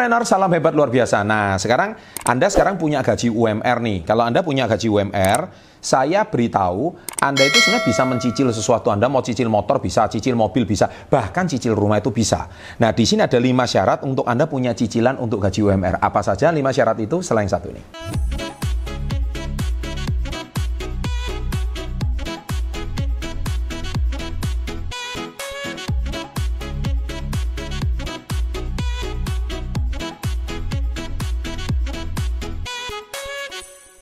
Entrepreneur, salam hebat luar biasa. Nah, sekarang Anda sekarang punya gaji UMR nih. Kalau Anda punya gaji UMR, saya beritahu Anda itu sebenarnya bisa mencicil sesuatu. Anda mau cicil motor bisa, cicil mobil bisa, bahkan cicil rumah itu bisa. Nah, di sini ada lima syarat untuk Anda punya cicilan untuk gaji UMR. Apa saja lima syarat itu selain satu ini?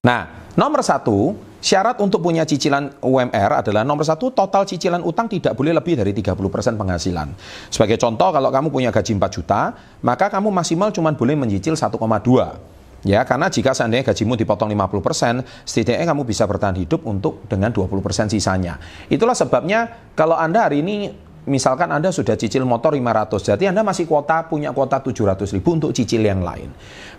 Nah, nomor satu, syarat untuk punya cicilan UMR adalah nomor satu, total cicilan utang tidak boleh lebih dari 30% penghasilan. Sebagai contoh, kalau kamu punya gaji 4 juta, maka kamu maksimal cuma boleh mencicil 1,2. Ya, karena jika seandainya gajimu dipotong 50%, setidaknya kamu bisa bertahan hidup untuk dengan 20% sisanya. Itulah sebabnya kalau Anda hari ini misalkan Anda sudah cicil motor 500, jadi Anda masih kuota punya kuota 700 ribu untuk cicil yang lain.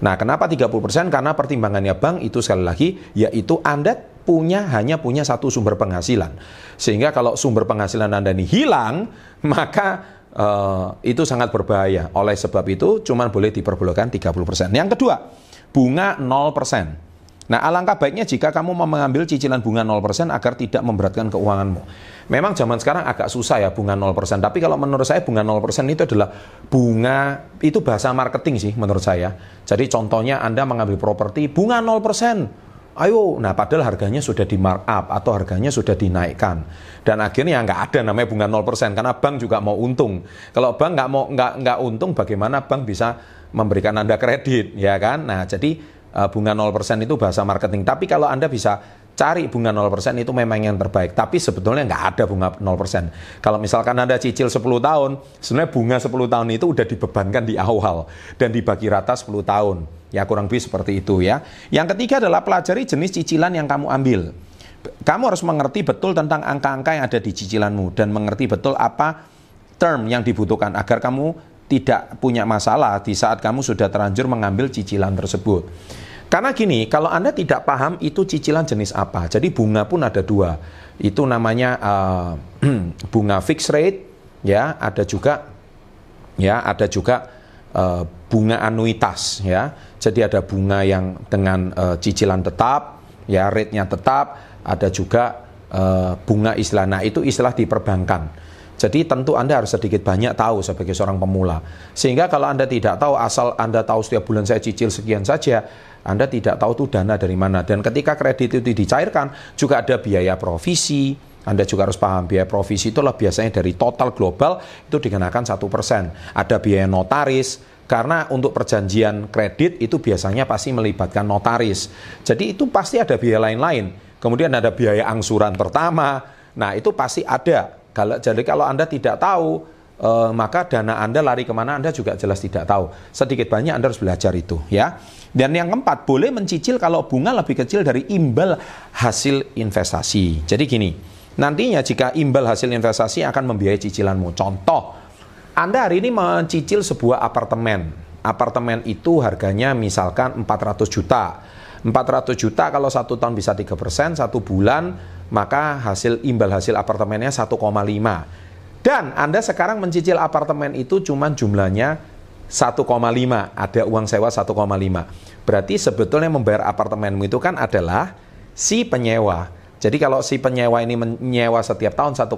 Nah, kenapa 30%? Karena pertimbangannya bank itu sekali lagi, yaitu Anda punya hanya punya satu sumber penghasilan. Sehingga kalau sumber penghasilan Anda ini hilang, maka uh, itu sangat berbahaya. Oleh sebab itu, cuma boleh diperbolehkan 30%. Yang kedua, bunga 0%. Nah, alangkah baiknya jika kamu mau mengambil cicilan bunga 0% agar tidak memberatkan keuanganmu. Memang zaman sekarang agak susah ya bunga 0%, tapi kalau menurut saya bunga 0% itu adalah bunga, itu bahasa marketing sih menurut saya. Jadi contohnya Anda mengambil properti bunga 0%, ayo, nah padahal harganya sudah di markup atau harganya sudah dinaikkan. Dan akhirnya nggak ada namanya bunga 0% karena bank juga mau untung. Kalau bank nggak mau nggak nggak untung, bagaimana bank bisa memberikan Anda kredit, ya kan? Nah, jadi bunga 0% itu bahasa marketing. Tapi kalau Anda bisa cari bunga 0% itu memang yang terbaik. Tapi sebetulnya nggak ada bunga 0%. Kalau misalkan Anda cicil 10 tahun, sebenarnya bunga 10 tahun itu udah dibebankan di awal dan dibagi rata 10 tahun. Ya kurang lebih seperti itu ya. Yang ketiga adalah pelajari jenis cicilan yang kamu ambil. Kamu harus mengerti betul tentang angka-angka yang ada di cicilanmu dan mengerti betul apa term yang dibutuhkan agar kamu tidak punya masalah di saat kamu sudah terlanjur mengambil cicilan tersebut. Karena gini, kalau Anda tidak paham itu cicilan jenis apa, jadi bunga pun ada dua. Itu namanya uh, bunga fixed rate, ya, ada juga, ya, ada juga uh, bunga anuitas, ya. Jadi ada bunga yang dengan uh, cicilan tetap, ya, rate-nya tetap, ada juga uh, bunga istilah. Nah, itu istilah di perbankan. Jadi tentu Anda harus sedikit banyak tahu sebagai seorang pemula. Sehingga kalau Anda tidak tahu, asal Anda tahu setiap bulan saya cicil sekian saja, Anda tidak tahu itu dana dari mana. Dan ketika kredit itu dicairkan, juga ada biaya provisi, anda juga harus paham biaya provisi itulah biasanya dari total global itu dikenakan satu persen. Ada biaya notaris, karena untuk perjanjian kredit itu biasanya pasti melibatkan notaris. Jadi itu pasti ada biaya lain-lain. Kemudian ada biaya angsuran pertama. Nah itu pasti ada. Kalau jadi kalau Anda tidak tahu, eh, maka dana Anda lari ke mana Anda juga jelas tidak tahu. Sedikit banyak Anda harus belajar itu, ya. Dan yang keempat, boleh mencicil kalau bunga lebih kecil dari imbal hasil investasi. Jadi gini, nantinya jika imbal hasil investasi akan membiayai cicilanmu. Contoh, Anda hari ini mencicil sebuah apartemen. Apartemen itu harganya misalkan 400 juta. 400 juta kalau satu tahun bisa 3 persen, satu bulan maka hasil imbal hasil apartemennya 1,5. Dan Anda sekarang mencicil apartemen itu cuma jumlahnya 1,5, ada uang sewa 1,5. Berarti sebetulnya membayar apartemenmu itu kan adalah si penyewa. Jadi kalau si penyewa ini menyewa setiap tahun 1,5,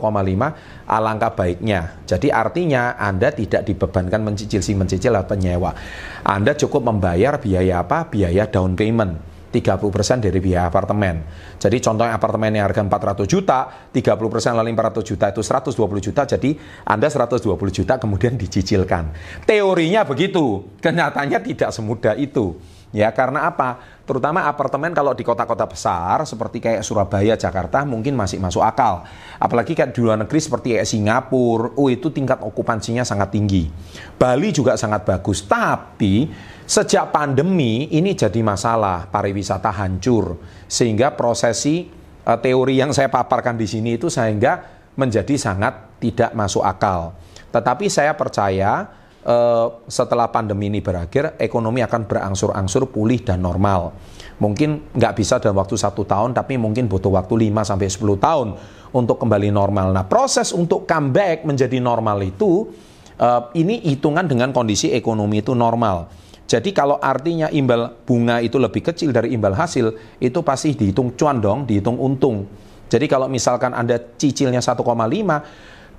alangkah baiknya. Jadi artinya Anda tidak dibebankan mencicil si mencicil penyewa. Anda cukup membayar biaya apa? Biaya down payment 30% dari biaya apartemen. Jadi contohnya apartemen yang harga 400 juta, 30% lalu 400 juta itu 120 juta, jadi Anda 120 juta kemudian dicicilkan. Teorinya begitu, kenyataannya tidak semudah itu. Ya, karena apa? Terutama apartemen kalau di kota-kota besar seperti kayak Surabaya, Jakarta mungkin masih masuk akal. Apalagi kayak di luar negeri seperti kayak Singapura, oh itu tingkat okupansinya sangat tinggi. Bali juga sangat bagus, tapi Sejak pandemi ini jadi masalah, pariwisata hancur sehingga prosesi uh, teori yang saya paparkan di sini itu sehingga menjadi sangat tidak masuk akal. Tetapi saya percaya uh, setelah pandemi ini berakhir, ekonomi akan berangsur-angsur pulih dan normal. Mungkin nggak bisa dalam waktu satu tahun, tapi mungkin butuh waktu 5 sampai 10 tahun untuk kembali normal. Nah, proses untuk comeback menjadi normal itu uh, ini hitungan dengan kondisi ekonomi itu normal. Jadi kalau artinya imbal bunga itu lebih kecil dari imbal hasil, itu pasti dihitung cuan dong, dihitung untung. Jadi kalau misalkan Anda cicilnya 1,5,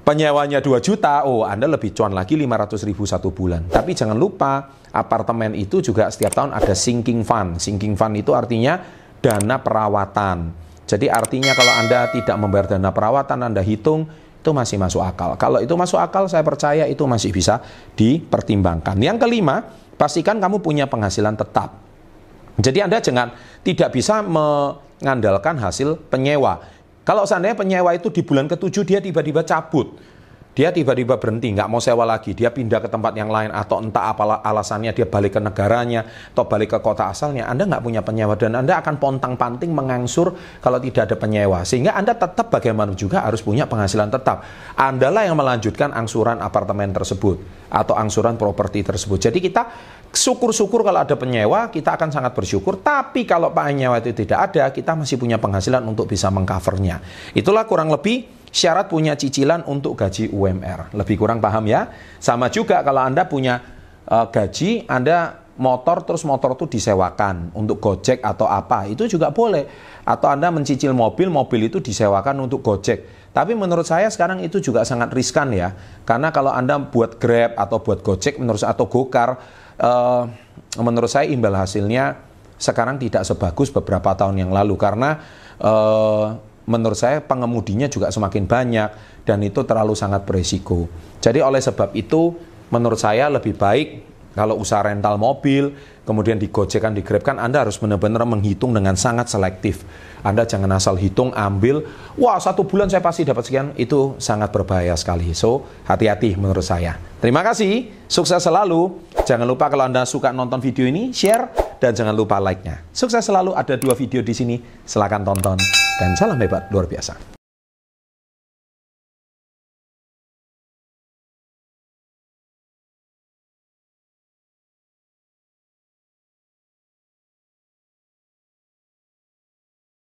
penyewanya 2 juta, oh Anda lebih cuan lagi 500 ribu satu bulan. Tapi jangan lupa, apartemen itu juga setiap tahun ada sinking fund. Sinking fund itu artinya dana perawatan. Jadi artinya kalau Anda tidak membayar dana perawatan, Anda hitung, itu masih masuk akal. Kalau itu masuk akal, saya percaya itu masih bisa dipertimbangkan. Yang kelima, pastikan kamu punya penghasilan tetap. Jadi Anda jangan tidak bisa mengandalkan hasil penyewa. Kalau seandainya penyewa itu di bulan ketujuh dia tiba-tiba cabut, dia tiba-tiba berhenti, nggak mau sewa lagi, dia pindah ke tempat yang lain atau entah apa alasannya dia balik ke negaranya atau balik ke kota asalnya, Anda nggak punya penyewa dan Anda akan pontang-panting mengangsur kalau tidak ada penyewa. Sehingga Anda tetap bagaimana juga harus punya penghasilan tetap. Anda lah yang melanjutkan angsuran apartemen tersebut atau angsuran properti tersebut. Jadi kita syukur-syukur kalau ada penyewa, kita akan sangat bersyukur. Tapi kalau penyewa itu tidak ada, kita masih punya penghasilan untuk bisa mengcovernya. Itulah kurang lebih syarat punya cicilan untuk gaji UMR. Lebih kurang paham ya? Sama juga kalau Anda punya uh, gaji, Anda motor terus motor itu disewakan untuk Gojek atau apa, itu juga boleh. Atau Anda mencicil mobil, mobil itu disewakan untuk Gojek. Tapi menurut saya sekarang itu juga sangat riskan ya. Karena kalau Anda buat Grab atau buat Gojek menurut atau Gokar uh, menurut saya imbal hasilnya sekarang tidak sebagus beberapa tahun yang lalu karena uh, menurut saya pengemudinya juga semakin banyak dan itu terlalu sangat beresiko. Jadi oleh sebab itu menurut saya lebih baik kalau usaha rental mobil, kemudian digojekan, digrabkan, Anda harus benar-benar menghitung dengan sangat selektif. Anda jangan asal hitung, ambil, wah satu bulan saya pasti dapat sekian, itu sangat berbahaya sekali. So, hati-hati menurut saya. Terima kasih, sukses selalu. Jangan lupa kalau Anda suka nonton video ini, share, dan jangan lupa like-nya. Sukses selalu, ada dua video di sini, silahkan tonton. Dan salam hebat luar biasa.